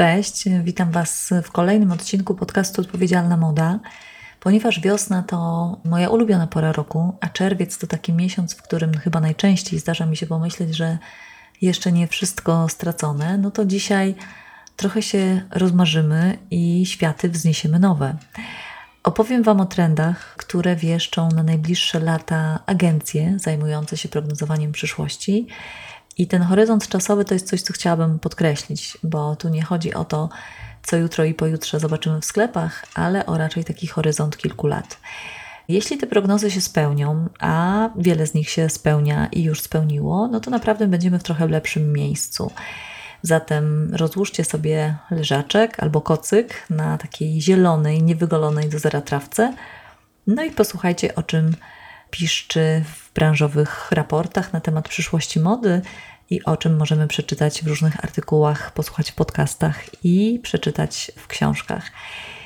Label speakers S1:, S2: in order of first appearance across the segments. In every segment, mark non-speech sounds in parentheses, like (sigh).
S1: Cześć, witam Was w kolejnym odcinku podcastu Odpowiedzialna Moda. Ponieważ wiosna to moja ulubiona pora roku, a czerwiec to taki miesiąc, w którym chyba najczęściej zdarza mi się pomyśleć, że jeszcze nie wszystko stracone, no to dzisiaj trochę się rozmarzymy i światy wzniesiemy nowe. Opowiem Wam o trendach, które wieszczą na najbliższe lata agencje zajmujące się prognozowaniem przyszłości. I ten horyzont czasowy to jest coś, co chciałabym podkreślić, bo tu nie chodzi o to, co jutro i pojutrze zobaczymy w sklepach, ale o raczej taki horyzont kilku lat. Jeśli te prognozy się spełnią, a wiele z nich się spełnia i już spełniło, no to naprawdę będziemy w trochę lepszym miejscu. Zatem rozłóżcie sobie leżaczek albo kocyk na takiej zielonej, niewygolonej do zera trawce. No i posłuchajcie, o czym piszczy w branżowych raportach na temat przyszłości mody i o czym możemy przeczytać w różnych artykułach, posłuchać w podcastach i przeczytać w książkach.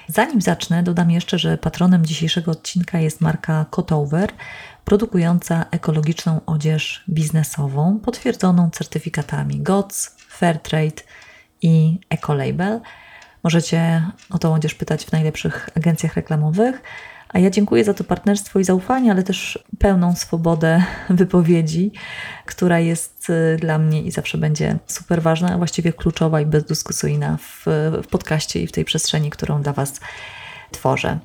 S1: Zanim zacznę, dodam jeszcze, że patronem dzisiejszego odcinka jest marka Cotover, produkująca ekologiczną odzież biznesową, potwierdzoną certyfikatami GOTS, Fairtrade i Ecolabel. Możecie o tą odzież pytać w najlepszych agencjach reklamowych. A ja dziękuję za to partnerstwo i zaufanie, ale też pełną swobodę (laughs) wypowiedzi, która jest y, dla mnie i zawsze będzie super ważna, a właściwie kluczowa i bezdyskusyjna w, w podcaście i w tej przestrzeni, którą dla Was tworzę.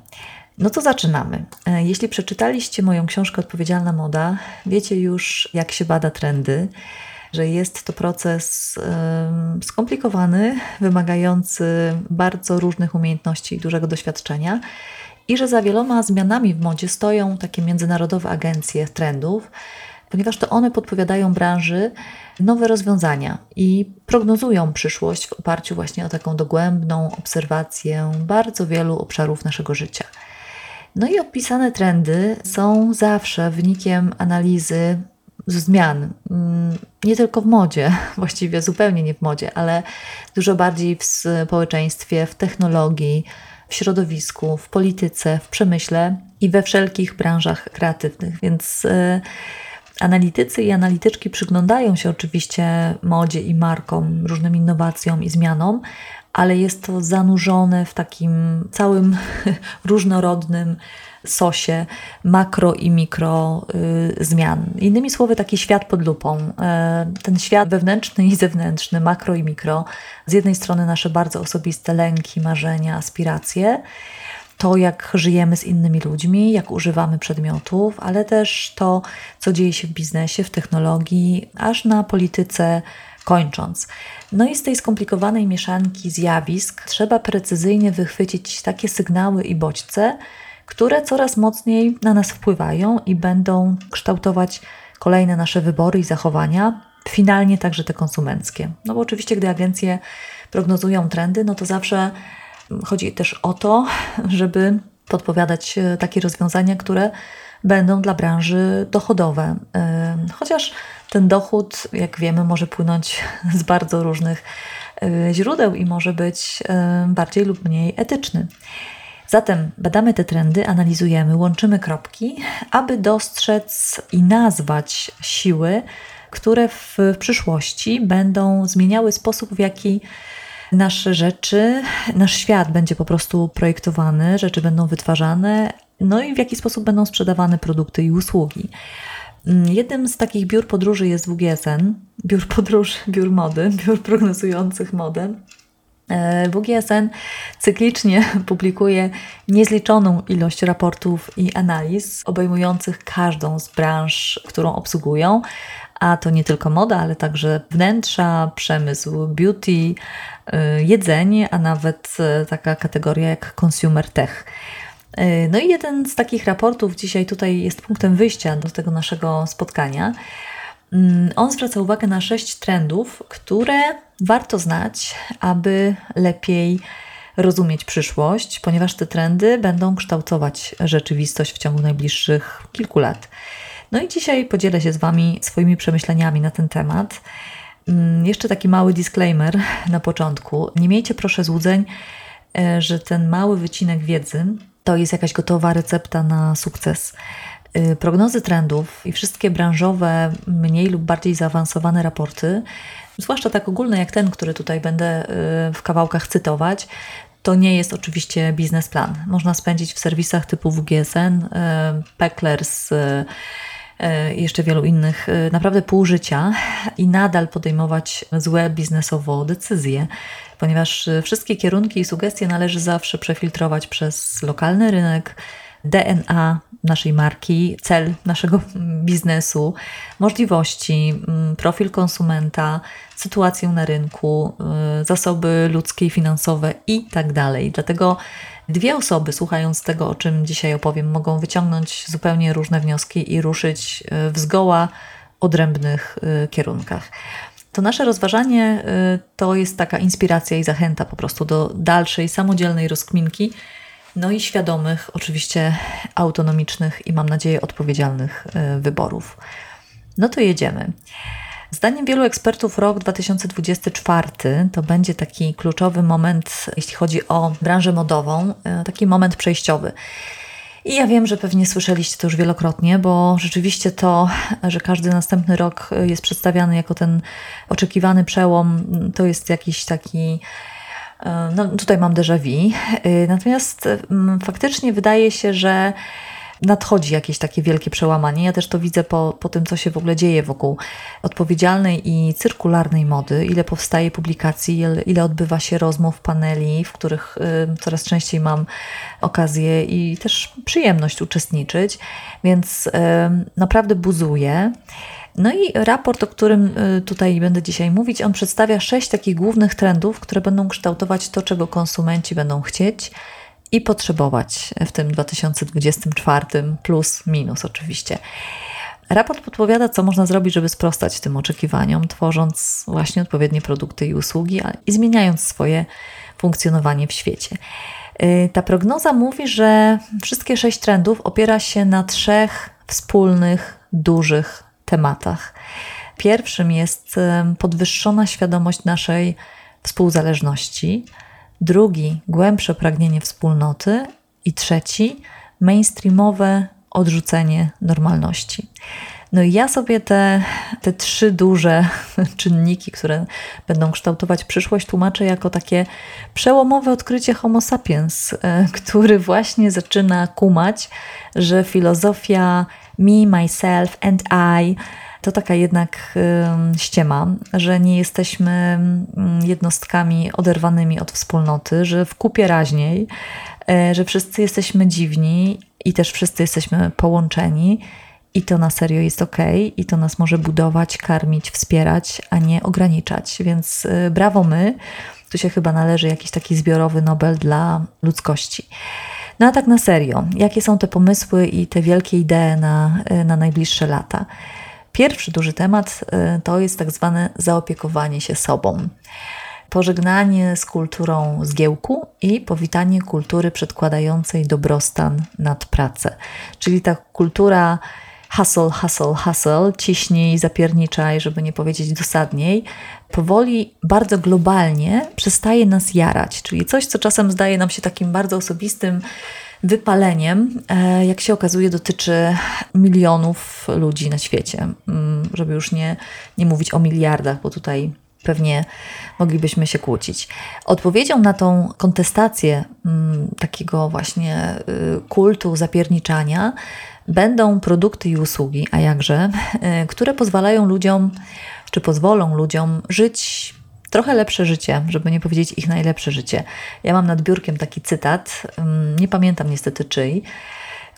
S1: No to zaczynamy. E, jeśli przeczytaliście moją książkę Odpowiedzialna Moda, wiecie już, jak się bada trendy, że jest to proces skomplikowany, wymagający bardzo różnych umiejętności i dużego doświadczenia i że za wieloma zmianami w modzie stoją takie międzynarodowe agencje trendów, ponieważ to one podpowiadają branży nowe rozwiązania i prognozują przyszłość w oparciu właśnie o taką dogłębną obserwację bardzo wielu obszarów naszego życia. No i opisane trendy są zawsze wynikiem analizy zmian, mm, nie tylko w modzie, (laughs) właściwie zupełnie nie w modzie, ale dużo bardziej w społeczeństwie, w technologii, w środowisku, w polityce, w przemyśle i we wszelkich branżach kreatywnych. Więc y, analitycy i analityczki przyglądają się oczywiście modzie i markom, różnym innowacjom i zmianom, ale jest to zanurzone w takim całym (laughs) różnorodnym sosie makro i mikro y, zmian. Innymi słowy, taki świat pod lupą. Y, ten świat wewnętrzny i zewnętrzny, makro i mikro. Z jednej strony nasze bardzo osobiste lęki, marzenia, aspiracje to, jak żyjemy z innymi ludźmi, jak używamy przedmiotów, ale też to, co dzieje się w biznesie, w technologii, aż na polityce kończąc. No i z tej skomplikowanej mieszanki zjawisk trzeba precyzyjnie wychwycić takie sygnały i bodźce, które coraz mocniej na nas wpływają i będą kształtować kolejne nasze wybory i zachowania, finalnie także te konsumenckie. No bo oczywiście, gdy agencje prognozują trendy, no to zawsze chodzi też o to, (laughs) żeby podpowiadać e, takie rozwiązania, które będą dla branży dochodowe. E, chociaż ten dochód, jak wiemy, może płynąć z bardzo różnych e, źródeł i może być bardziej lub mniej etyczny. Zatem badamy te trendy, analizujemy, łączymy kropki, aby dostrzec i nazwać siły, które w przyszłości będą zmieniały sposób, w jaki nasze rzeczy, nasz świat będzie po prostu projektowany, rzeczy będą wytwarzane, no i w jaki sposób będą sprzedawane produkty i usługi. Mm, jednym z takich biur podróży jest WGSN, biur podróży, (laughs) biur mody, biur prognozujących modę. E, WGSN cyklicznie (laughs) publikuje niezliczoną ilość raportów i analiz obejmujących każdą z branż, którą obsługują, a to nie tylko moda, ale także wnętrza, przemysł beauty, e, jedzenie, a nawet e, taka kategoria jak consumer tech. No i jeden z takich raportów dzisiaj tutaj jest punktem wyjścia do tego naszego spotkania. Mm, on zwraca uwagę na sześć trendów, które warto znać, aby lepiej rozumieć przyszłość, ponieważ te trendy będą kształtować rzeczywistość w ciągu najbliższych kilku lat. No i dzisiaj podzielę się z Wami swoimi przemyśleniami na ten temat. Mm, jeszcze taki mały disclaimer na początku. Nie miejcie proszę złudzeń, e, że ten mały wycinek wiedzy to jest jakaś gotowa recepta na sukces. Y, prognozy trendów i wszystkie branżowe, mniej lub bardziej zaawansowane raporty zwłaszcza tak ogólne jak ten, który tutaj będę y, w kawałkach cytować, to nie jest oczywiście biznesplan. Można spędzić w serwisach typu WGSN, y, Pecklers, jeszcze wielu innych, naprawdę pół życia i nadal podejmować złe biznesowo decyzje, ponieważ wszystkie kierunki i sugestie należy zawsze przefiltrować przez lokalny rynek, DNA naszej marki, cel naszego biznesu, możliwości, mm, profil konsumenta, sytuację na rynku, zasoby ludzkie i finansowe i tak dalej. Dlatego dwie osoby, słuchając tego, o czym dzisiaj opowiem, mogą wyciągnąć zupełnie różne wnioski i ruszyć y, w zgoła odrębnych y, kierunkach. To nasze rozważanie to jest taka inspiracja i zachęta po prostu do dalszej samodzielnej rozkminki no i świadomych, oczywiście autonomicznych i mam nadzieję odpowiedzialnych e, wyborów. No to jedziemy. Zdaniem wielu ekspertów rok 2024 to będzie taki kluczowy moment, jeśli chodzi o branżę modową, e, taki moment przejściowy. I ja wiem, że pewnie słyszeliście to już wielokrotnie, bo rzeczywiście to, że każdy następny rok jest przedstawiany jako ten oczekiwany przełom, to jest jakiś taki E, no, tutaj mam déjà vu. E, natomiast faktycznie wydaje się, że nadchodzi jakieś takie wielkie przełamanie. Ja też to widzę po, po tym, co się w ogóle dzieje wokół odpowiedzialnej i cyrkularnej mody, ile powstaje publikacji, ile, odbywa się rozmów, paneli, w których coraz częściej mam okazję i też przyjemność uczestniczyć, więc naprawdę buzuje. No i raport, o którym y, tutaj będę dzisiaj mówić, on przedstawia sześć takich głównych trendów, które będą kształtować to, czego konsumenci będą chcieć i potrzebować w tym 2024, plus minus oczywiście. Raport podpowiada, co można zrobić, żeby sprostać tym oczekiwaniom, tworząc właśnie odpowiednie produkty i usługi i zmieniając swoje funkcjonowanie w świecie. Y, ta prognoza mówi, że wszystkie sześć trendów opiera się na trzech wspólnych, dużych tematach. Pierwszym jest podwyższona świadomość naszej współzależności, drugi głębsze pragnienie wspólnoty i trzeci mainstreamowe odrzucenie normalności. No i ja sobie te, te trzy duże (laughs) czynniki, które będą kształtować przyszłość, tłumaczę jako takie przełomowe odkrycie Homo sapiens, e, który właśnie zaczyna kumać, że filozofia me, myself and I to taka jednak ściema, że nie jesteśmy jednostkami oderwanymi od wspólnoty, że w kupie raźniej, e, że wszyscy jesteśmy dziwni i też wszyscy jesteśmy połączeni. I to na serio jest ok, i to nas może budować, karmić, wspierać, a nie ograniczać. Więc e, brawo my. Tu się chyba należy jakiś taki zbiorowy Nobel dla ludzkości. No a tak na serio, jakie są te pomysły i te wielkie idee na, y, na najbliższe lata? Pierwszy duży temat y, to jest tak zwane zaopiekowanie się sobą. Pożegnanie z kulturą zgiełku i powitanie kultury przedkładającej dobrostan nad pracę. Czyli ta kultura hustle, hustle, hustle, ciśnij, zapierniczaj, żeby nie powiedzieć dosadniej, powoli bardzo globalnie przestaje nas jarać. Czyli coś, co czasem zdaje nam się takim bardzo osobistym wypaleniem, e, jak się okazuje, dotyczy milionów ludzi na świecie. Mm, żeby już nie, nie mówić o miliardach, bo tutaj pewnie moglibyśmy się kłócić. Odpowiedzią na tą kontestację mm, takiego właśnie y, kultu zapierniczania będą produkty i usługi, a jakże, y, które pozwalają ludziom, czy pozwolą ludziom żyć trochę lepsze życie, żeby nie powiedzieć ich najlepsze życie. Ja mam nad biurkiem taki cytat, nie pamiętam niestety czyj,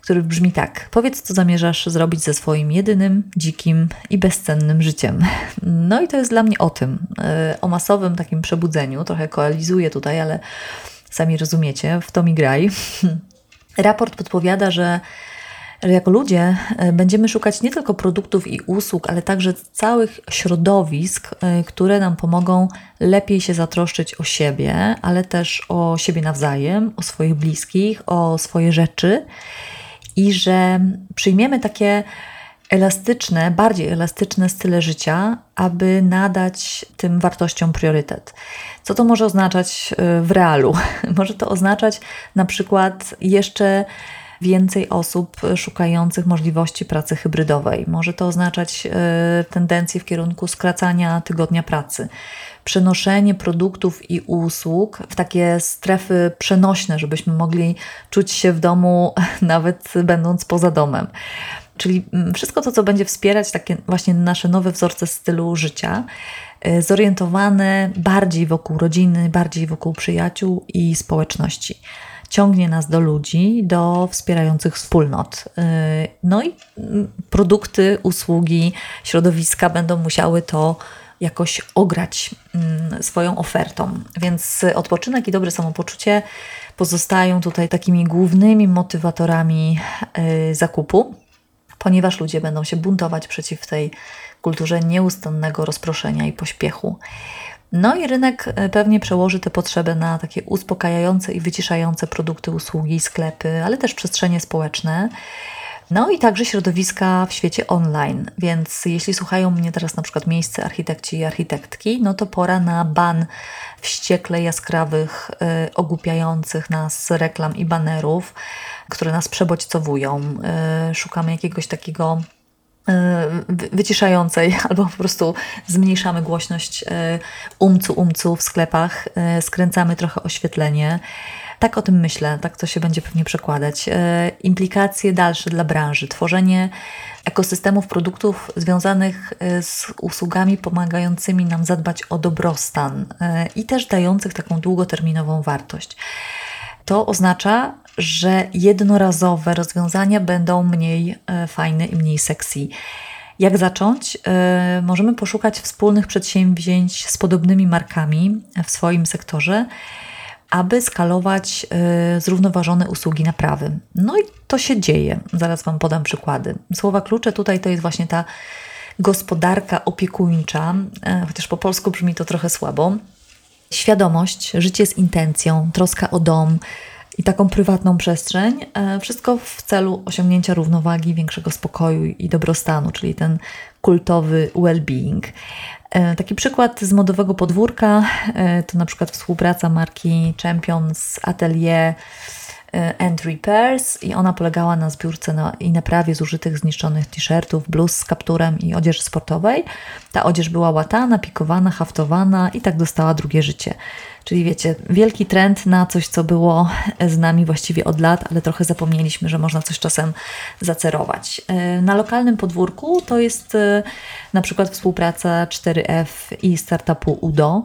S1: który brzmi tak: Powiedz, co zamierzasz zrobić ze swoim jedynym, dzikim i bezcennym życiem. (laughs) No i to jest dla mnie o tym, y, o masowym takim przebudzeniu. Trochę koalizuję tutaj, ale sami rozumiecie, w to mi graj. (laughs) Raport podpowiada, że jako ludzie e, będziemy szukać nie tylko produktów i usług, ale także całych środowisk, e, które nam pomogą lepiej się zatroszczyć o siebie, ale też o siebie nawzajem, o swoich bliskich, o swoje rzeczy i że przyjmiemy takie elastyczne, bardziej elastyczne style życia, aby nadać tym wartościom priorytet. Co to może oznaczać e, w realu? (laughs) Może to oznaczać na przykład jeszcze więcej osób szukających możliwości pracy hybrydowej. Może to oznaczać e, tendencję w kierunku skracania tygodnia pracy przenoszenie produktów i usług w takie strefy przenośne, żebyśmy mogli czuć się w domu, (laughs) nawet będąc poza domem. Czyli mm, wszystko to, co będzie wspierać takie właśnie nasze nowe wzorce stylu życia, y, zorientowane bardziej wokół rodziny, bardziej wokół przyjaciół i społeczności. Ciągnie nas do ludzi, do wspierających wspólnot. Y, no i mm, produkty, usługi, środowiska będą musiały to jakoś ograć mm, swoją ofertą. Więc odpoczynek i dobre samopoczucie pozostają tutaj takimi głównymi motywatorami y, zakupu, ponieważ ludzie będą się buntować przeciw tej kulturze nieustannego rozproszenia i pośpiechu. No i rynek y, pewnie przełoży te potrzeby na takie uspokajające i wyciszające produkty, usługi, sklepy, ale też przestrzenie społeczne. No i także środowiska w świecie online, więc jeśli słuchają mnie teraz na przykład miejsce architekci i architektki, no to pora na ban wściekle jaskrawych, y, ogłupiających nas reklam i banerów, które nas przebodźcowują. Y, szukamy jakiegoś takiego wyciszającej, (laughs) albo po prostu zmniejszamy głośność y, umcu umcu w sklepach, y, skręcamy trochę oświetlenie. Tak o tym myślę, tak to się będzie pewnie przekładać. Implikacje dalsze dla branży, tworzenie ekosystemów produktów związanych z usługami pomagającymi nam zadbać o dobrostan i też dających taką długoterminową wartość. To oznacza, że jednorazowe rozwiązania będą mniej fajne i mniej sexy. Jak zacząć? Możemy poszukać wspólnych przedsięwzięć z podobnymi markami w swoim sektorze aby skalować zrównoważone usługi naprawy. No i to się dzieje. Zaraz Wam podam przykłady. Słowa klucze tutaj to jest właśnie ta gospodarka opiekuńcza, e, chociaż po polsku brzmi to trochę słabo. Świadomość, życie z intencją, troska o dom i taką prywatną przestrzeń. E, wszystko w celu osiągnięcia równowagi, większego spokoju i dobrostanu, czyli ten kultowy well-being. E, taki przykład z modowego podwórka e, to na przykład współpraca marki Champion z Atelier and Repairs i ona polegała na zbiórce na, i naprawie zużytych, zniszczonych t-shirtów, bluz z kapturem i odzieży sportowej. Ta odzież była łatana, pikowana, haftowana i tak dostała drugie życie. Czyli wiecie, wielki trend na coś, co było z nami właściwie od lat, ale trochę zapomnieliśmy, że można coś czasem zacerować. E, na lokalnym podwórku to jest e, na przykład współpraca 4F i startupu UDO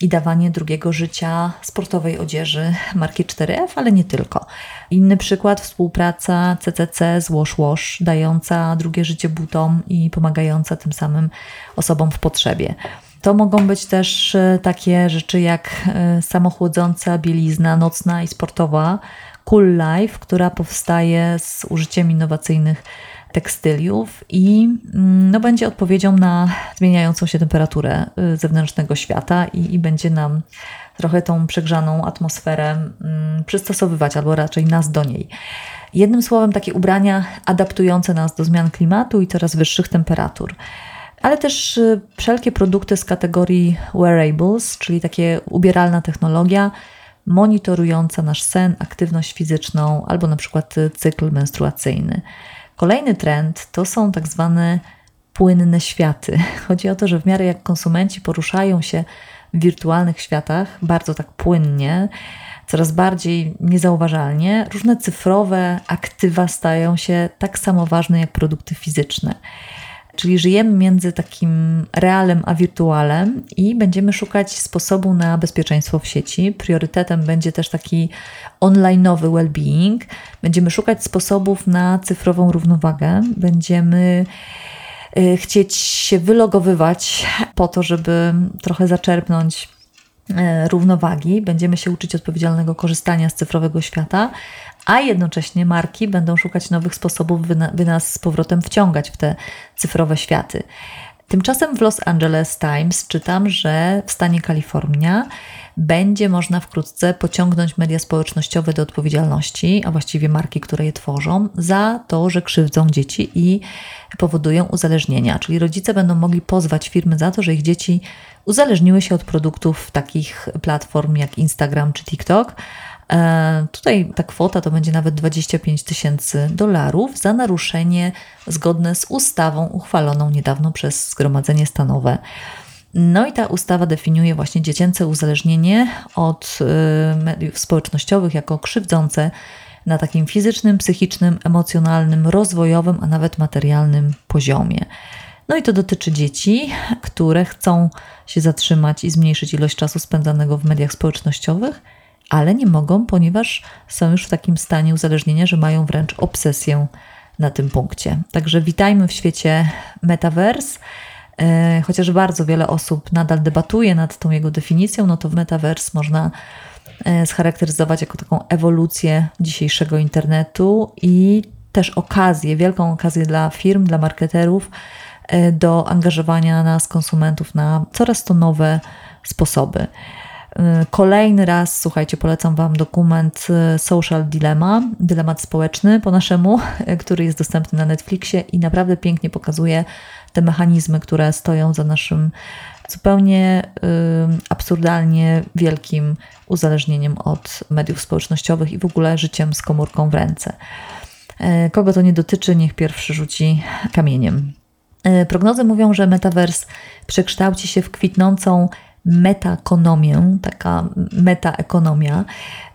S1: i dawanie drugiego życia sportowej odzieży marki 4F, ale nie tylko. Inny przykład współpraca CCC z Wash Wash, dająca drugie życie butom i pomagająca tym samym osobom w potrzebie. To mogą być też e, takie rzeczy jak e, samochłodząca bielizna nocna i sportowa Cool Life, która powstaje z użyciem innowacyjnych tekstyliów i mm, no, będzie odpowiedzią na zmieniającą się temperaturę e, zewnętrznego świata i, i będzie nam trochę tą przegrzaną atmosferę mm, przystosowywać, albo raczej nas do niej. Jednym słowem, takie ubrania adaptujące nas do zmian klimatu i coraz wyższych temperatur ale też y, wszelkie produkty z kategorii wearables, czyli takie ubieralna technologia monitorująca nasz sen, aktywność fizyczną albo na przykład y, cykl menstruacyjny. Kolejny trend to są tak zwane płynne światy. (laughs) Chodzi o to, że w miarę jak konsumenci poruszają się w wirtualnych światach bardzo tak płynnie, coraz bardziej niezauważalnie, różne cyfrowe aktywa stają się tak samo ważne jak produkty fizyczne. Czyli żyjemy między takim realem a wirtualem i będziemy szukać sposobu na bezpieczeństwo w sieci. Priorytetem będzie też taki online'owy well-being. Będziemy szukać sposobów na cyfrową równowagę. Będziemy y, chcieć się wylogowywać po to, żeby trochę zaczerpnąć y, równowagi. Będziemy się uczyć odpowiedzialnego korzystania z cyfrowego świata, a jednocześnie marki będą szukać nowych sposobów, by, nas z powrotem wciągać w te cyfrowe światy. Tymczasem w Los Angeles Times czytam, że w stanie Kalifornia będzie można wkrótce pociągnąć media społecznościowe do odpowiedzialności, a właściwie marki, które je tworzą, za to, że krzywdzą dzieci i powodują uzależnienia. Czyli rodzice będą mogli pozwać firmy za to, że ich dzieci uzależniły się od produktów takich platform jak Instagram czy TikTok tutaj ta kwota to będzie nawet 25 tysięcy dolarów za naruszenie zgodne z ustawą uchwaloną niedawno przez Zgromadzenie Stanowe. No i ta ustawa definiuje właśnie dziecięce uzależnienie od y, mediów społecznościowych jako krzywdzące na takim fizycznym, psychicznym, emocjonalnym, rozwojowym, a nawet materialnym poziomie. No i to dotyczy dzieci, które chcą się zatrzymać i zmniejszyć ilość czasu spędzanego w mediach społecznościowych, ale nie mogą, ponieważ są już w takim stanie uzależnienia, że mają wręcz obsesję na tym punkcie. Także witajmy w świecie metaverse. E, chociaż bardzo wiele osób nadal debatuje nad tą jego definicją, no to w metaverse można e, scharakteryzować jako taką ewolucję dzisiejszego internetu i też okazję, wielką okazję dla firm, dla marketerów e, do angażowania nas, konsumentów, na coraz to nowe sposoby. Kolejny raz, słuchajcie, polecam Wam dokument Social Dilemma, dylemat społeczny po naszemu, (laughs) który jest dostępny na Netflixie i naprawdę pięknie pokazuje te mechanizmy, które stoją za naszym zupełnie y, absurdalnie wielkim uzależnieniem od mediów społecznościowych i w ogóle życiem z komórką w ręce. Y, kogo to nie dotyczy, niech pierwszy rzuci kamieniem. Y, prognozy mówią, że metavers przekształci się w kwitnącą metaekonomię, taka metaekonomia,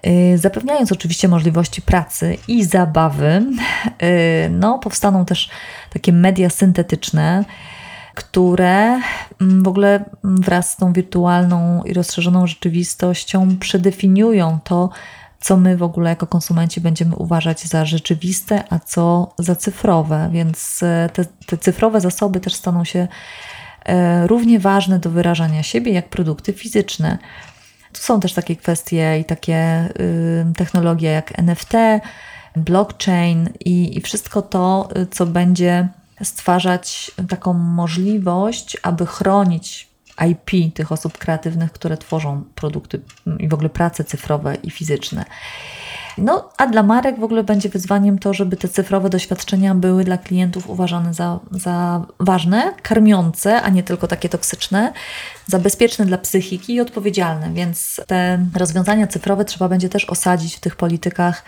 S1: y, zapewniając oczywiście możliwości pracy i zabawy. Y, no, powstaną też takie media syntetyczne, które mm, w ogóle wraz z tą wirtualną i rozszerzoną rzeczywistością przedefiniują to, co my w ogóle jako konsumenci będziemy uważać za rzeczywiste, a co za cyfrowe. Więc y, te, te cyfrowe zasoby też staną się równie ważne do wyrażania siebie jak produkty fizyczne. Tu są też takie kwestie i takie technologie jak NFT, blockchain i, i wszystko to, y, co będzie stwarzać taką możliwość, aby chronić IP tych osób kreatywnych, które tworzą produkty i w ogóle prace cyfrowe i fizyczne. No, a dla marek w ogóle będzie wyzwaniem to, żeby te cyfrowe doświadczenia były dla klientów uważane za, za ważne, karmiące, a nie tylko takie toksyczne, za bezpieczne dla psychiki i odpowiedzialne. Więc te rozwiązania cyfrowe trzeba będzie też osadzić w tych politykach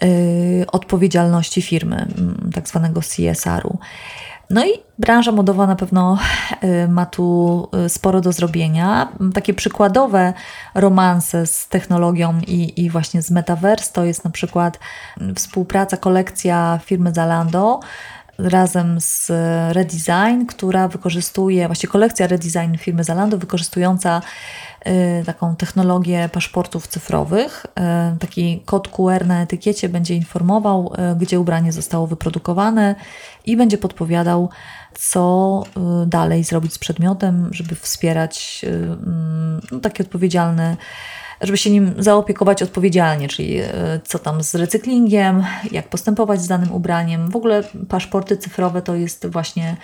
S1: yy, odpowiedzialności firmy, tak zwanego CSR-u. No i branża modowa na pewno y, ma tu y, sporo do zrobienia. Takie przykładowe romanse z technologią i, i właśnie z metaverse to jest na przykład współpraca, kolekcja firmy Zalando razem z Redesign, która wykorzystuje, właśnie kolekcja Redesign firmy Zalando wykorzystująca y, taką technologię paszportów cyfrowych. Y, taki kod QR na etykiecie będzie informował, y, gdzie ubranie zostało wyprodukowane i będzie podpowiadał, co dalej zrobić z przedmiotem, żeby wspierać mm, no, takie odpowiedzialne żeby się nim zaopiekować odpowiedzialnie, czyli co tam z recyklingiem, jak postępować z danym ubraniem. W ogóle paszporty cyfrowe to jest właśnie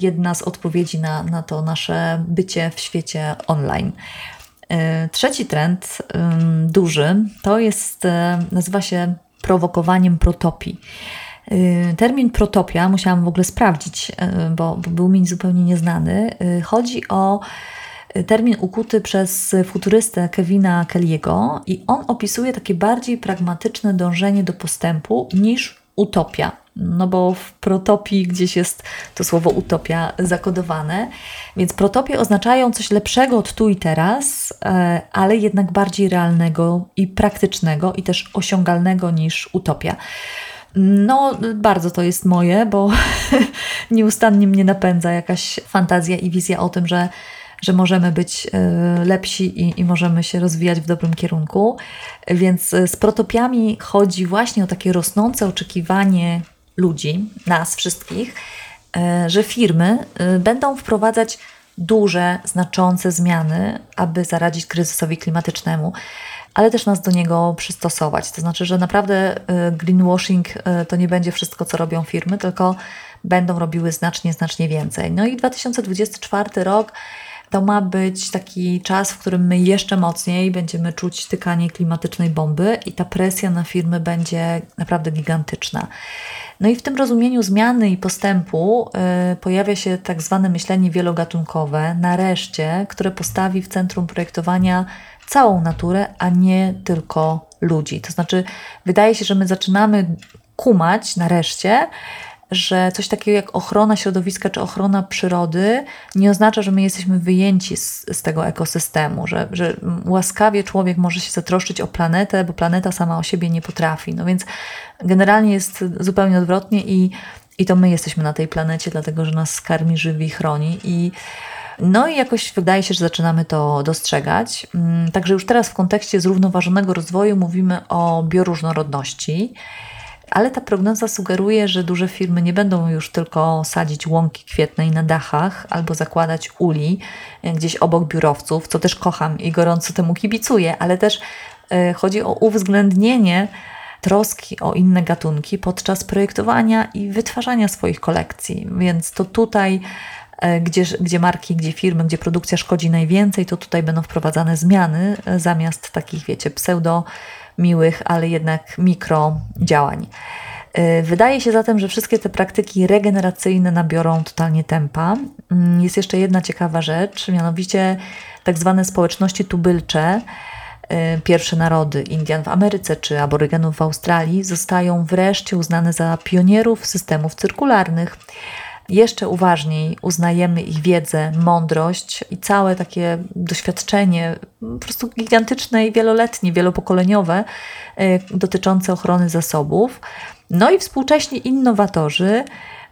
S1: jedna z odpowiedzi na, na to nasze bycie w świecie online. E, trzeci trend, duży, to jest, nazywa się prowokowaniem protopii. Termin protopia musiałam w ogóle sprawdzić, bo, bo był mi zupełnie nieznany. Chodzi o termin ukuty przez futurystę Kevina Kelly'ego i on opisuje takie bardziej pragmatyczne dążenie do postępu niż utopia. No bo w protopii gdzieś jest to słowo utopia zakodowane, więc protopie oznaczają coś lepszego od tu i teraz, e, ale jednak bardziej realnego i praktycznego i też osiągalnego niż utopia. No, bardzo to jest moje, bo (laughs) nieustannie mnie napędza jakaś fantazja i wizja o tym, że że możemy być e, lepsi i, i możemy się rozwijać w dobrym kierunku. Więc z protopiami chodzi właśnie o takie rosnące oczekiwanie ludzi, nas wszystkich, e, że firmy będą wprowadzać duże, znaczące zmiany, aby zaradzić kryzysowi klimatycznemu, ale też nas do niego przystosować. To znaczy, że naprawdę greenwashing to nie będzie wszystko, co robią firmy, tylko będą robiły znacznie, znacznie więcej. No i 2024 rok to ma być taki czas, w którym my jeszcze mocniej będziemy czuć tykanie klimatycznej bomby i ta presja na firmy będzie naprawdę gigantyczna. No i w tym rozumieniu zmiany i postępu yy, pojawia się tak zwane myślenie wielogatunkowe, nareszcie, które postawi w centrum projektowania całą naturę, a nie tylko ludzi. To znaczy, wydaje się, że my zaczynamy kumać nareszcie, że coś takiego jak ochrona środowiska czy ochrona przyrody nie oznacza, że my jesteśmy wyjęci z, z, tego ekosystemu, że, że łaskawie człowiek może się zatroszczyć o planetę, bo planeta sama o siebie nie potrafi. No więc generalnie jest zupełnie odwrotnie i, i to my jesteśmy na tej planecie, dlatego że nas karmi, żywi, chroni i no i jakoś wydaje się, że zaczynamy to dostrzegać. Mm, także już teraz w kontekście zrównoważonego rozwoju mówimy o bioróżnorodności ale ta prognoza sugeruje, że duże firmy nie będą już tylko sadzić łąki kwietnej na dachach albo zakładać uli e, gdzieś obok biurowców, co też kocham i gorąco temu kibicuję, ale też e, chodzi o uwzględnienie troski o inne gatunki podczas projektowania i wytwarzania swoich kolekcji. Więc to tutaj, e, gdzie, gdzie marki, gdzie firmy, gdzie produkcja szkodzi najwięcej, to tutaj będą wprowadzane zmiany zamiast takich, wiecie, pseudo miłych, ale jednak mikro działań. Y, wydaje się zatem, że wszystkie te praktyki regeneracyjne nabiorą totalnie tempa. Mm, jest jeszcze jedna ciekawa rzecz, mianowicie tak zwane społeczności tubylcze, y, pierwsze narody Indian w Ameryce czy aborygenów w Australii zostają wreszcie uznane za pionierów systemów cyrkularnych jeszcze uważniej uznajemy ich wiedzę, mądrość i całe takie doświadczenie, po prostu gigantyczne i wieloletnie, wielopokoleniowe, e, dotyczące ochrony zasobów. No i współcześni innowatorzy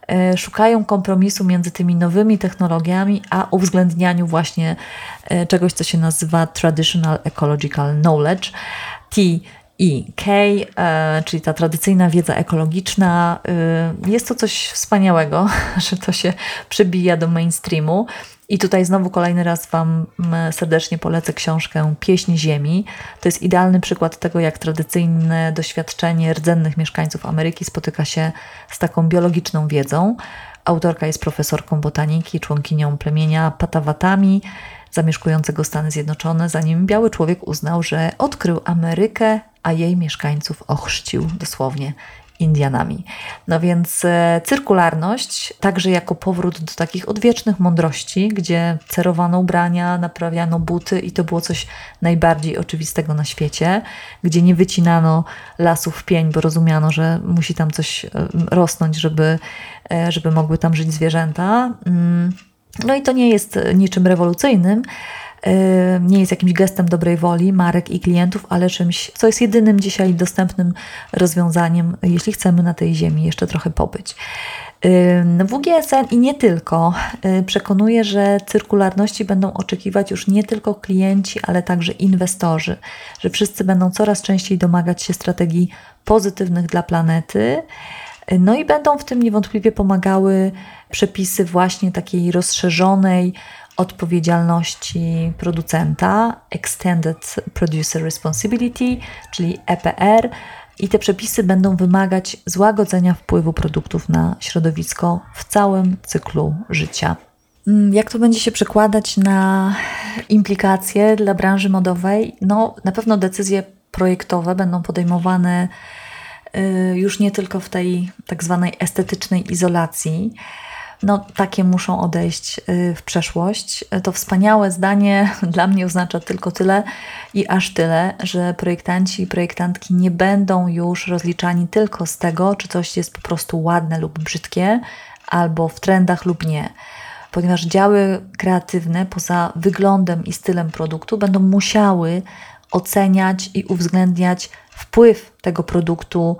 S1: e, szukają kompromisu między tymi nowymi technologiami, a uwzględnianiu właśnie e, czegoś, co się nazywa Traditional Ecological Knowledge. I K, e, czyli ta tradycyjna wiedza ekologiczna. E, jest to coś wspaniałego, (laughs) że to się przebija do mainstreamu. I tutaj znowu kolejny raz Wam serdecznie polecę książkę Pieśń Ziemi. To jest idealny przykład tego, jak tradycyjne doświadczenie rdzennych mieszkańców Ameryki spotyka się z taką biologiczną wiedzą. Autorka jest profesorką botaniki, członkinią plemienia Patawatami, zamieszkującego Stany Zjednoczone, zanim biały człowiek uznał, że odkrył Amerykę a jej mieszkańców ochrzcił dosłownie Indianami. No więc e, cyrkularność, także jako powrót do takich odwiecznych mądrości, gdzie cerowano ubrania, naprawiano buty i to było coś najbardziej oczywistego na świecie, gdzie nie wycinano lasów w pień, bo rozumiano, że musi tam coś e, rosnąć, żeby, e, żeby mogły tam żyć zwierzęta. Mm. No i to nie jest niczym rewolucyjnym, nie jest jakimś gestem dobrej woli marek i klientów, ale czymś, co jest jedynym dzisiaj dostępnym rozwiązaniem, jeśli chcemy na tej ziemi jeszcze trochę pobyć. WGSN i nie tylko przekonuje, że cyrkularności będą oczekiwać już nie tylko klienci, ale także inwestorzy, że wszyscy będą coraz częściej domagać się strategii pozytywnych dla planety. No i będą w tym niewątpliwie pomagały przepisy właśnie takiej rozszerzonej, odpowiedzialności producenta, Extended Producer Responsibility, czyli EPR, i te przepisy będą wymagać złagodzenia wpływu produktów na środowisko w całym cyklu życia. Mm, jak to będzie się przekładać na implikacje dla branży modowej? No, na pewno decyzje projektowe będą podejmowane y, już nie tylko w tej tak zwanej estetycznej izolacji, no, takie muszą odejść y, w przeszłość. To wspaniałe zdanie (laughs) dla mnie oznacza tylko tyle i aż tyle, że projektanci i projektantki nie będą już rozliczani tylko z tego, czy coś jest po prostu ładne lub brzydkie, albo w trendach lub nie. Ponieważ działy kreatywne poza wyglądem i stylem produktu będą musiały oceniać i uwzględniać wpływ tego produktu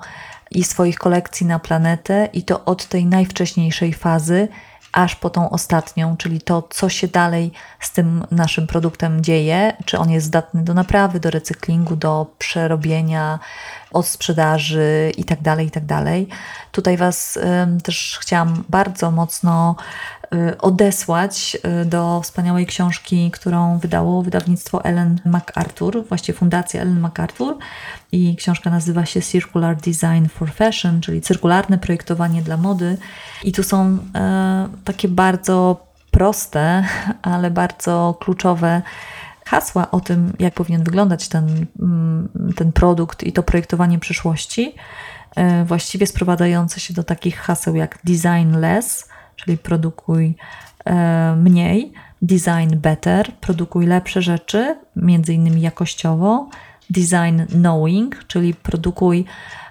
S1: i swoich kolekcji na planetę, i to od tej najwcześniejszej fazy, aż po tą ostatnią, czyli to, co się dalej z tym naszym produktem dzieje, czy on jest zdatny do naprawy, do recyklingu, do przerobienia, od sprzedaży itd. Tak itd. Tak Tutaj Was też chciałam bardzo mocno odesłać y, do wspaniałej książki, którą wydało wydawnictwo Ellen MacArthur, właściwie Fundacja Ellen MacArthur. I książka nazywa się Circular Design for Fashion, czyli cyrkularne projektowanie dla mody. I tu są e, takie bardzo proste, ale bardzo kluczowe hasła o tym, jak powinien wyglądać ten, mm, ten produkt i to projektowanie przyszłości, e, właściwie sprowadzające się do takich haseł jak design less, czyli produkuj e, mniej, design better, produkuj lepsze rzeczy, między innymi jakościowo, design knowing, czyli produkuj,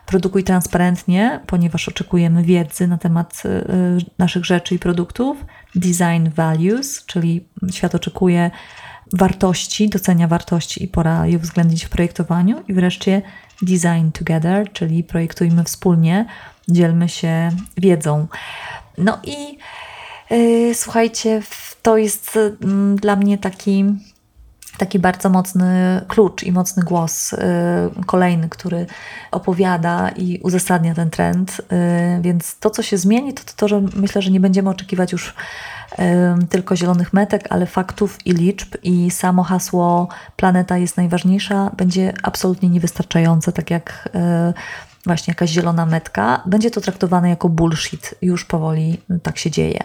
S1: produkuj transparentnie, ponieważ oczekujemy wiedzy na temat y, naszych rzeczy i produktów, design values, czyli świat oczekuje wartości, docenia wartości i pora je uwzględnić w projektowaniu i wreszcie design together, czyli projektujmy wspólnie, dzielmy się wiedzą. No i yy, słuchajcie, to jest yy, dla mnie taki taki bardzo mocny klucz i mocny głos, yy, kolejny, który opowiada i uzasadnia ten trend. Yy, więc to, co się zmieni, to, to że myślę, że nie będziemy oczekiwać już tylko zielonych metek, ale faktów i liczb, i samo hasło planeta jest najważniejsza będzie absolutnie niewystarczające, tak jak właśnie jakaś zielona metka, będzie to traktowane jako bullshit. Już powoli tak się dzieje.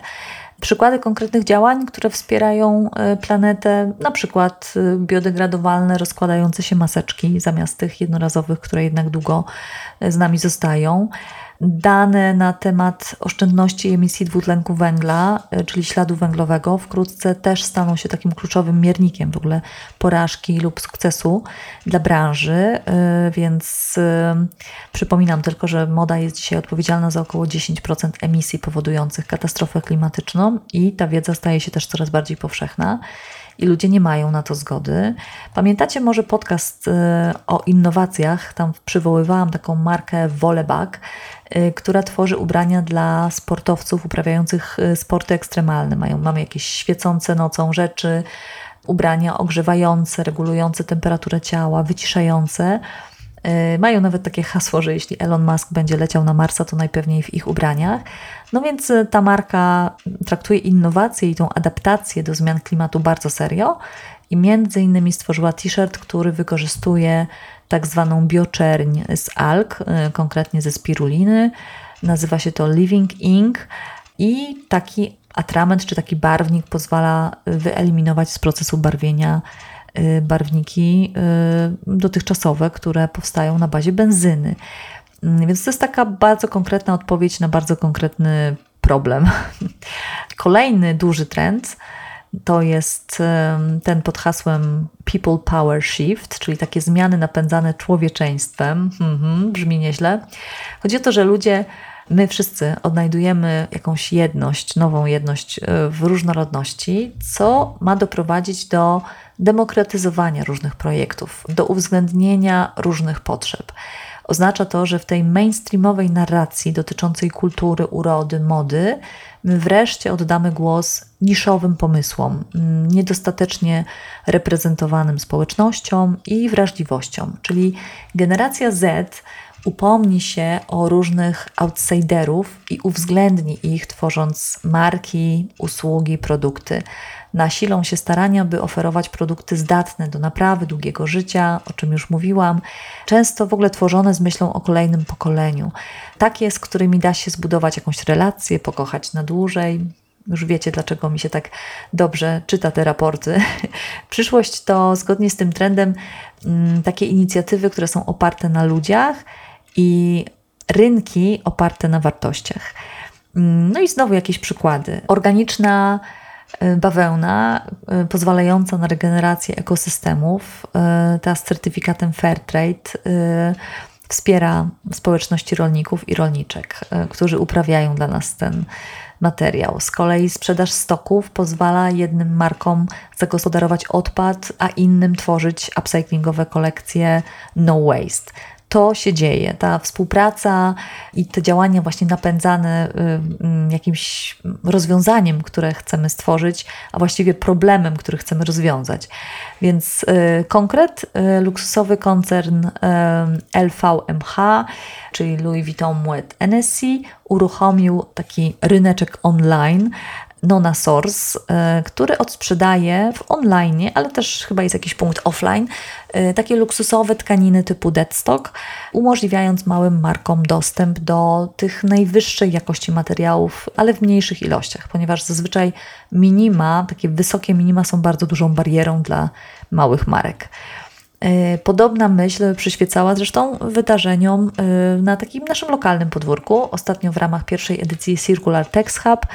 S1: Przykłady konkretnych działań, które wspierają e, planetę, na przykład e, biodegradowalne, rozkładające się maseczki zamiast tych jednorazowych, które jednak długo e, z nami zostają dane na temat oszczędności emisji dwutlenku węgla, e, czyli śladu węglowego, wkrótce też staną się takim kluczowym miernikiem w ogóle porażki lub sukcesu dla branży. E, więc e, przypominam tylko, że moda jest dzisiaj odpowiedzialna za około 10% emisji powodujących katastrofę klimatyczną i ta wiedza staje się też coraz bardziej powszechna i ludzie nie mają na to zgody. Pamiętacie może podcast o innowacjach? Tam przywoływałam taką markę Volleback, Y, która tworzy ubrania dla sportowców uprawiających y, sporty ekstremalne. Mają, mamy jakieś świecące nocą rzeczy, ubrania ogrzewające, regulujące temperaturę ciała, wyciszające. Y, mają nawet takie hasło, że jeśli Elon Musk będzie leciał na Marsa, to najpewniej w ich ubraniach. No więc ta marka traktuje innowacje i tą adaptację do zmian klimatu bardzo serio i między innymi stworzyła t-shirt, który wykorzystuje tak zwaną bioczerń z alg, y, konkretnie ze spiruliny. Nazywa się to Living Ink i taki atrament czy taki barwnik pozwala wyeliminować z procesu barwienia y, barwniki dotychczasowe, które powstają na bazie benzyny. Mm, więc to jest taka bardzo konkretna odpowiedź na bardzo konkretny problem. (laughs) Kolejny duży trend to jest ten pod hasłem People Power Shift, czyli takie zmiany napędzane człowieczeństwem. Mhm, brzmi nieźle. Chodzi o to, że ludzie, my wszyscy odnajdujemy jakąś jedność, nową jedność e, w różnorodności, co ma doprowadzić do demokratyzowania różnych projektów, do uwzględnienia różnych potrzeb. Oznacza to, że w tej mainstreamowej narracji dotyczącej kultury, urody, mody, wreszcie oddamy głos niszowym pomysłom, mm, niedostatecznie reprezentowanym społecznościom i wrażliwościom. Czyli generacja Z upomni się o różnych outsiderów i uwzględni ich, tworząc marki, usługi, produkty nasilą się starania, by oferować produkty zdatne do naprawy długiego życia, o czym już mówiłam, często w ogóle tworzone z myślą o kolejnym pokoleniu. Takie, z którymi da się zbudować jakąś relację, pokochać na dłużej. Już wiecie, dlaczego mi się tak dobrze czyta te raporty. (laughs) Przyszłość to zgodnie z tym trendem mm, takie inicjatywy, które są oparte na ludziach i rynki oparte na wartościach. Mm, no i znowu jakieś przykłady. Organiczna Y, bawełna y, pozwalająca na regenerację ekosystemów. Y, ta z certyfikatem Fairtrade wspiera społeczności rolników i rolniczek, którzy uprawiają dla nas ten materiał. Z kolei sprzedaż stoków pozwala jednym markom zagospodarować odpad, a innym tworzyć upcyclingowe kolekcje no waste to się dzieje. Ta współpraca i te działania właśnie napędzane jakimś rozwiązaniem, które chcemy stworzyć, a właściwie problemem, który chcemy rozwiązać. Więc y, konkret, y, luksusowy koncern LVMH, czyli Louis Vuitton Moet Hennessy, uruchomił taki ryneczek online Nona Source, e, który odsprzedaje w online, ale też chyba jest jakiś punkt offline, e, takie luksusowe tkaniny typu deadstock, umożliwiając małym markom dostęp do tych najwyższej jakości materiałów, ale w mniejszych ilościach, ponieważ zazwyczaj minima, takie wysokie minima są bardzo dużą barierą dla małych marek. E, podobna myśl przyświecała zresztą wydarzeniom na takim naszym lokalnym podwórku. Ostatnio w ramach pierwszej edycji Circular Text Hub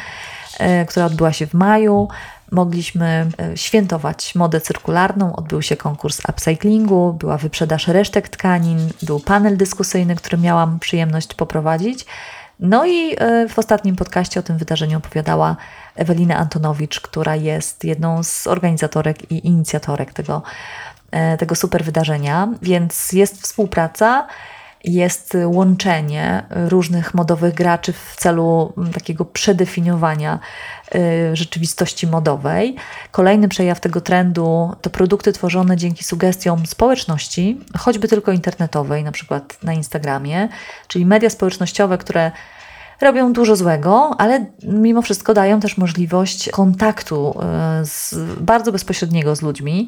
S1: która odbyła się w maju. mogliśmy e, świętować modę cyrkularną. Odbył się konkurs upcyclingu, była wyprzedaż resztek tkanin, był panel dyskusyjny, który miałam przyjemność poprowadzić. No i e, w ostatnim podcaście o tym wydarzeniu opowiadała Ewelina Antonowicz, która jest jedną z organizatorek i inicjatorek tego, e, tego super wydarzenia, więc jest współpraca jest łączenie różnych modowych graczy w celu takiego przedefiniowania y, rzeczywistości modowej. Kolejny przejaw tego trendu to produkty tworzone dzięki sugestiom społeczności, choćby tylko internetowej, na przykład na Instagramie, czyli media społecznościowe, które robią dużo złego, ale mimo wszystko dają też możliwość kontaktu e, z, bardzo bezpośredniego z ludźmi,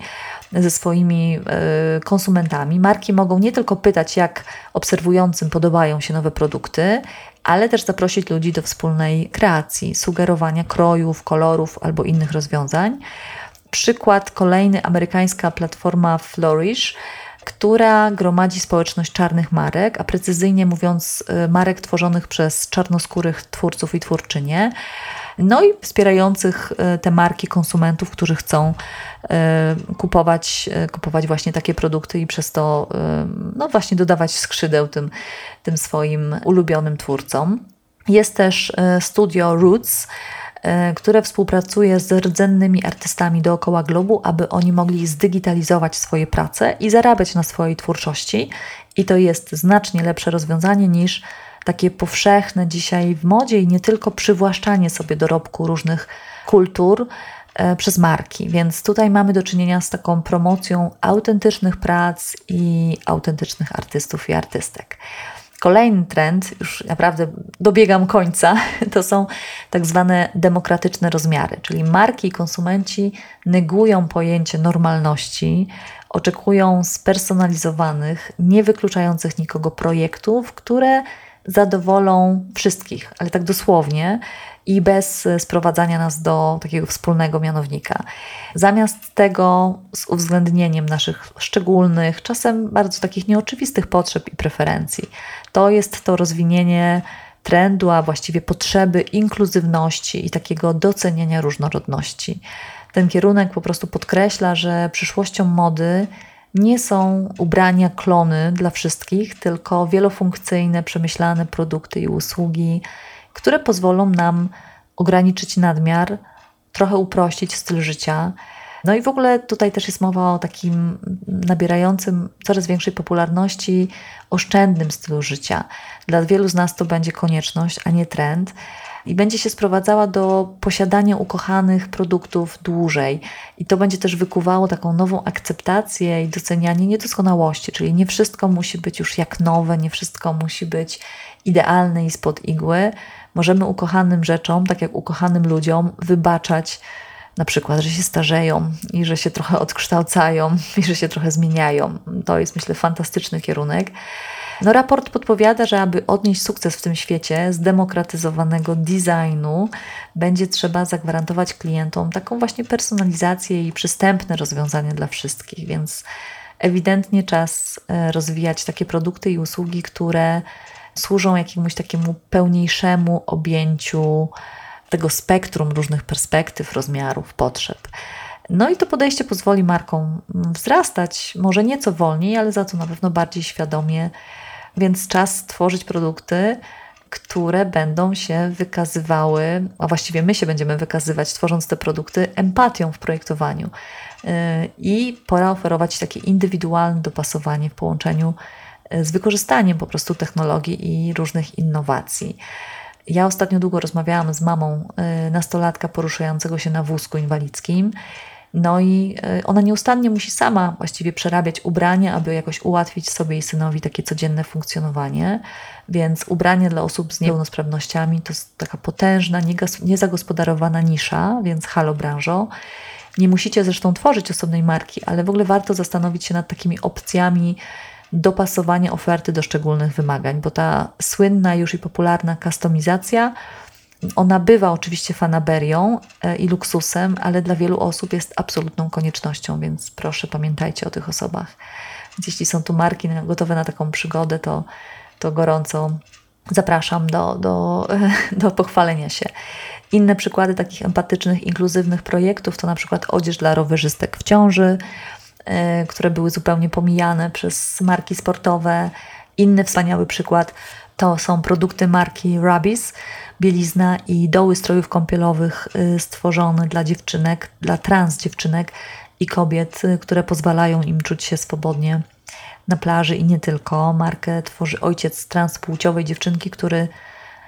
S1: ze swoimi e, konsumentami. Marki mogą nie tylko pytać, jak obserwującym podobają się nowe produkty, ale też zaprosić ludzi do wspólnej kreacji, sugerowania krojów, kolorów albo innych rozwiązań. Przykład kolejny amerykańska platforma Flourish która gromadzi społeczność czarnych marek, a precyzyjnie mówiąc, y, marek tworzonych przez czarnoskórych twórców i twórczynie. No i wspierających y, te marki konsumentów, którzy chcą y, kupować, kupować właśnie takie produkty i przez to no właśnie dodawać skrzydeł tym, tym swoim ulubionym twórcom. Jest też studio Roots, które współpracuje z rdzennymi artystami dookoła globu, aby oni mogli zdigitalizować swoje prace i zarabiać na swojej twórczości. I to jest znacznie lepsze rozwiązanie niż takie powszechne dzisiaj w modzie i nie tylko przywłaszczanie sobie dorobku różnych kultur e, przez marki. Więc tutaj mamy do czynienia z taką promocją autentycznych prac i autentycznych artystów i artystek. Kolejny trend, już naprawdę dobiegam końca, (laughs) to są tak zwane demokratyczne rozmiary, czyli marki i konsumenci negują pojęcie normalności, oczekują spersonalizowanych, nie wykluczających nikogo projektów, które zadowolą wszystkich, ale tak dosłownie i bez sprowadzania nas do takiego wspólnego mianownika. Zamiast tego, z uwzględnieniem naszych szczególnych, czasem bardzo takich nieoczywistych potrzeb i preferencji, to jest to rozwinienie trendu, a właściwie potrzeby inkluzywności i takiego doceniania różnorodności. Ten kierunek po prostu podkreśla, że przyszłością mody nie są ubrania klony dla wszystkich, tylko wielofunkcyjne, przemyślane produkty i usługi, które pozwolą nam ograniczyć nadmiar, trochę uprościć styl życia. No i w ogóle tutaj też jest mowa o takim nabierającym coraz większej popularności oszczędnym stylu życia. Dla wielu z nas to będzie konieczność, a nie trend i będzie się sprowadzała do posiadania ukochanych produktów dłużej. I to będzie też wykuwało taką nową akceptację i docenianie niedoskonałości, czyli nie wszystko musi być już jak nowe, nie wszystko musi być idealne i spod igły. Możemy ukochanym rzeczom, tak jak ukochanym ludziom, wybaczać na przykład, że się starzeją i że się trochę odkształcają (laughs) i że się trochę zmieniają. To jest, myślę, fantastyczny kierunek. No, raport podpowiada, że aby odnieść sukces w tym świecie zdemokratyzowanego designu, będzie trzeba zagwarantować klientom taką właśnie personalizację i przystępne rozwiązania dla wszystkich, więc ewidentnie czas e, rozwijać takie produkty i usługi, które służą jakiemuś takiemu pełniejszemu objęciu tego spektrum różnych perspektyw, rozmiarów, potrzeb. No i to podejście pozwoli markom wzrastać, może nieco wolniej, ale za to na pewno bardziej świadomie więc czas stworzyć produkty, które będą się wykazywały, a właściwie my się będziemy wykazywać, tworząc te produkty, empatią w projektowaniu. Y, I pora oferować takie indywidualne dopasowanie w połączeniu y, z wykorzystaniem po prostu technologii i różnych innowacji. Ja ostatnio długo rozmawiałam z mamą y, nastolatka poruszającego się na wózku inwalidzkim no i e, ona nieustannie musi sama właściwie przerabiać ubrania, aby jakoś ułatwić sobie i synowi takie codzienne funkcjonowanie. Więc ubranie dla osób z niepełnosprawnościami to jest taka potężna, niezagospodarowana nisza, więc halo branżo. Nie musicie zresztą tworzyć osobnej marki, ale w ogóle warto zastanowić się nad takimi opcjami dopasowania oferty do szczególnych wymagań, bo ta słynna już i popularna kustomizacja ona bywa oczywiście fanaberią e, i luksusem, ale dla wielu osób jest absolutną koniecznością, więc proszę pamiętajcie o tych osobach. Więc jeśli są tu marki gotowe na taką przygodę, to, to gorąco zapraszam do, do, (laughs) do pochwalenia się. Inne przykłady takich empatycznych, inkluzywnych projektów to na przykład odzież dla rowerzystek w ciąży, które były zupełnie pomijane przez marki sportowe. Inny wspaniały przykład to są produkty marki Rabis, bielizna i doły strojów kąpielowych yy, stworzone dla dziewczynek, dla trans dziewczynek i kobiet, yy, które pozwalają im czuć się swobodnie na plaży i nie tylko. Markę tworzy ojciec transpłciowej dziewczynki, który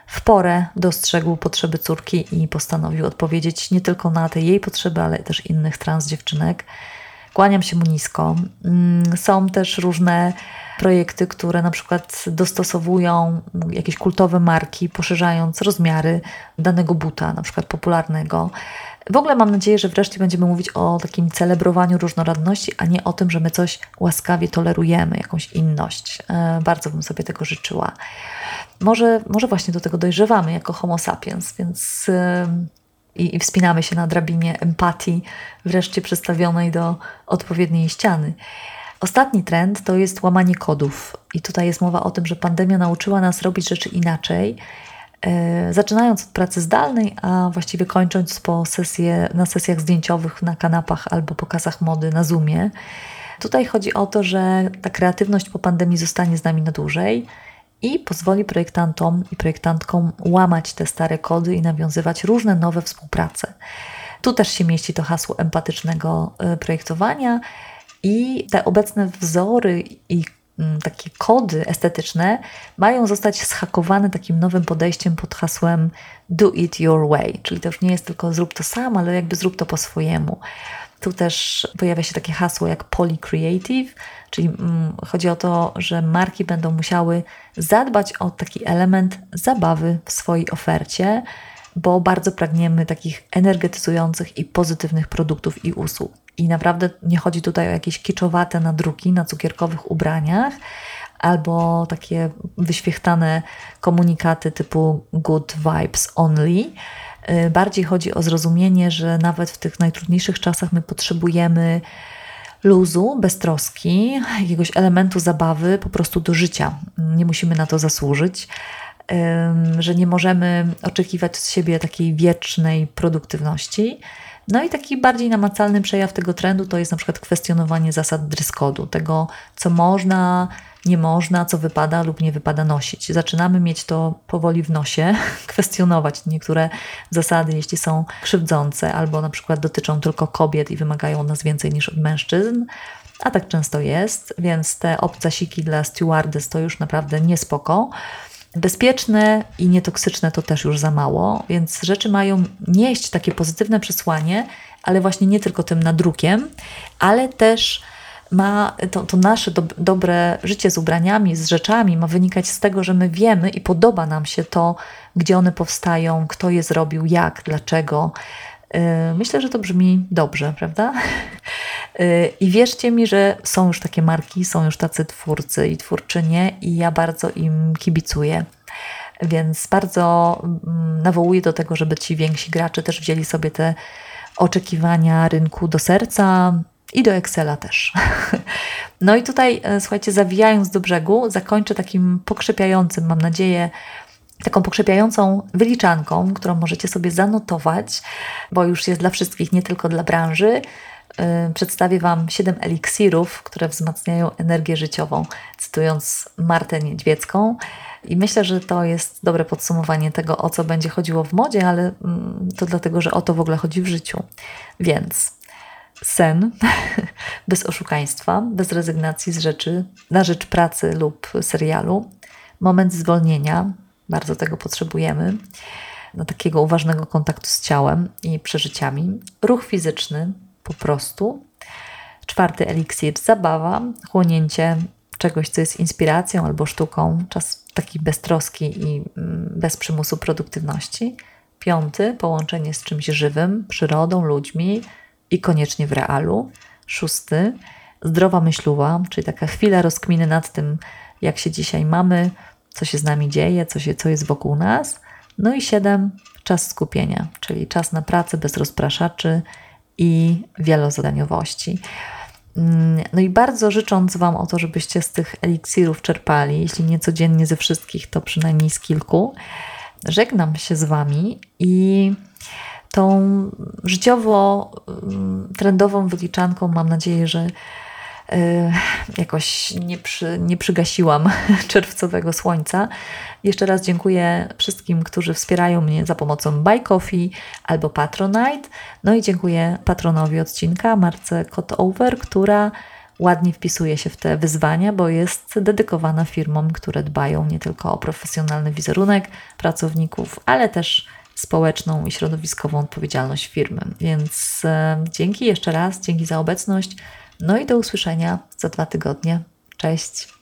S1: w porę dostrzegł potrzeby córki i postanowił odpowiedzieć nie tylko na te jej potrzeby, ale też innych trans dziewczynek. Kłaniam się mu nisko. Mm, są też różne projekty, które na przykład dostosowują jakieś kultowe marki, poszerzając rozmiary danego buta, na przykład popularnego. W ogóle mam nadzieję, że wreszcie będziemy mówić o takim celebrowaniu różnorodności, a nie o tym, że my coś łaskawie tolerujemy, jakąś inność. E, bardzo bym sobie tego życzyła. Może, może właśnie do tego dojrzewamy jako Homo sapiens, więc i, i wspinamy się na drabinie empatii, wreszcie przestawionej do odpowiedniej ściany. Ostatni trend to jest łamanie kodów. I tutaj jest mowa o tym, że pandemia nauczyła nas robić rzeczy inaczej, e, zaczynając od pracy zdalnej, a właściwie kończąc po sesje, na sesjach zdjęciowych na kanapach albo pokazach mody na Zoomie. Tutaj chodzi o to, że ta kreatywność po pandemii zostanie z nami na dłużej i pozwoli projektantom i projektantkom łamać te stare kody i nawiązywać różne nowe współprace. Tu też się mieści to hasło empatycznego e, projektowania i te obecne wzory i mm, takie kody estetyczne mają zostać schakowane takim nowym podejściem pod hasłem do it your way, czyli to już nie jest tylko zrób to sam, ale jakby zrób to po swojemu. Tu też pojawia się takie hasło jak polycreative, czyli mm, chodzi o to, że marki będą musiały zadbać o taki element zabawy w swojej ofercie, bo bardzo pragniemy takich energetyzujących i pozytywnych produktów i usług. I naprawdę nie chodzi tutaj o jakieś kiczowate nadruki na cukierkowych ubraniach albo takie wyświechtane komunikaty typu good vibes only. Y, bardziej chodzi o zrozumienie, że nawet w tych najtrudniejszych czasach my potrzebujemy luzu, beztroski, jakiegoś elementu zabawy po prostu do życia. Nie musimy na to zasłużyć że nie możemy oczekiwać od siebie takiej wiecznej produktywności. No i taki bardziej namacalny przejaw tego trendu to jest na przykład kwestionowanie zasad dress tego co można, nie można, co wypada lub nie wypada nosić. Zaczynamy mieć to powoli w nosie, (laughs) kwestionować niektóre zasady, jeśli są krzywdzące albo na przykład dotyczą tylko kobiet i wymagają nas więcej niż od mężczyzn. A tak często jest, więc te obcasiki dla stewardess to już naprawdę niespoko. Bezpieczne i nietoksyczne to też już za mało, więc rzeczy mają nieść takie pozytywne przesłanie, ale właśnie nie tylko tym nadrukiem, ale też ma to, to nasze do, dobre życie z ubraniami, z rzeczami ma wynikać z tego, że my wiemy i podoba nam się to, gdzie one powstają, kto je zrobił, jak, dlaczego. Yy, myślę, że to brzmi dobrze, prawda? Yy, (laughs) I wierzcie mi, że są już takie marki, są już tacy twórcy i twórczynie, i ja bardzo im kibicuję. Więc bardzo mm, nawołuję do tego, żeby ci więksi gracze też wzięli sobie te oczekiwania rynku do serca, i do Excela też. (laughs) No i tutaj, e, słuchajcie, zawijając do brzegu, zakończę takim pokrzepiającym, mam nadzieję, taką pokrzepiającą wyliczanką, którą możecie sobie zanotować, bo już jest dla wszystkich, nie tylko dla branży. E, przedstawię Wam 7 eliksirów, które wzmacniają energię życiową, cytując Martę Niedźwiecką. I myślę, że to jest dobre podsumowanie tego, o co będzie chodziło w modzie, ale mm, to dlatego, że o to w ogóle chodzi w życiu. Więc sen, (laughs) bez oszukaństwa, bez rezygnacji z rzeczy, na rzecz pracy lub serialu, moment zwolnienia, bardzo tego potrzebujemy, na takiego uważnego kontaktu z ciałem i przeżyciami, ruch fizyczny po prostu. Czwarty eliksir, zabawa, chłonięcie czegoś, co jest inspiracją albo sztuką, czas taki beztroski i mm, bez przymusu produktywności. Piąty, połączenie z czymś żywym, przyrodą, ludźmi, i koniecznie w realu. Szósty, zdrowa myśluwa, czyli taka chwila rozkminy nad tym, jak się dzisiaj mamy, co się z nami dzieje, co, się, co jest wokół nas. No i siedem, czas skupienia, czyli czas na pracę bez rozpraszaczy i wielozadaniowości. Mm, no i bardzo życząc Wam o to, żebyście z tych eliksirów czerpali, jeśli nie codziennie ze wszystkich, to przynajmniej z kilku, żegnam się z Wami i tą życiowo mm, wyliczanką mam nadzieję, że jakoś nie, przy, nie przygasiłam (laughs) czerwcowego słońca. Jeszcze raz dziękuję wszystkim, którzy wspierają mnie za pomocą Buy Coffee albo Patronite. No i dziękuję patronowi odcinka, Marce Cotover, która ładnie wpisuje się w te wyzwania, bo jest dedykowana firmom, które dbają nie tylko o profesjonalny wizerunek pracowników, ale też społeczną i środowiskową odpowiedzialność firmy. Więc e, dzięki jeszcze raz, dzięki za obecność. No i do usłyszenia za dwa tygodnie. Cześć.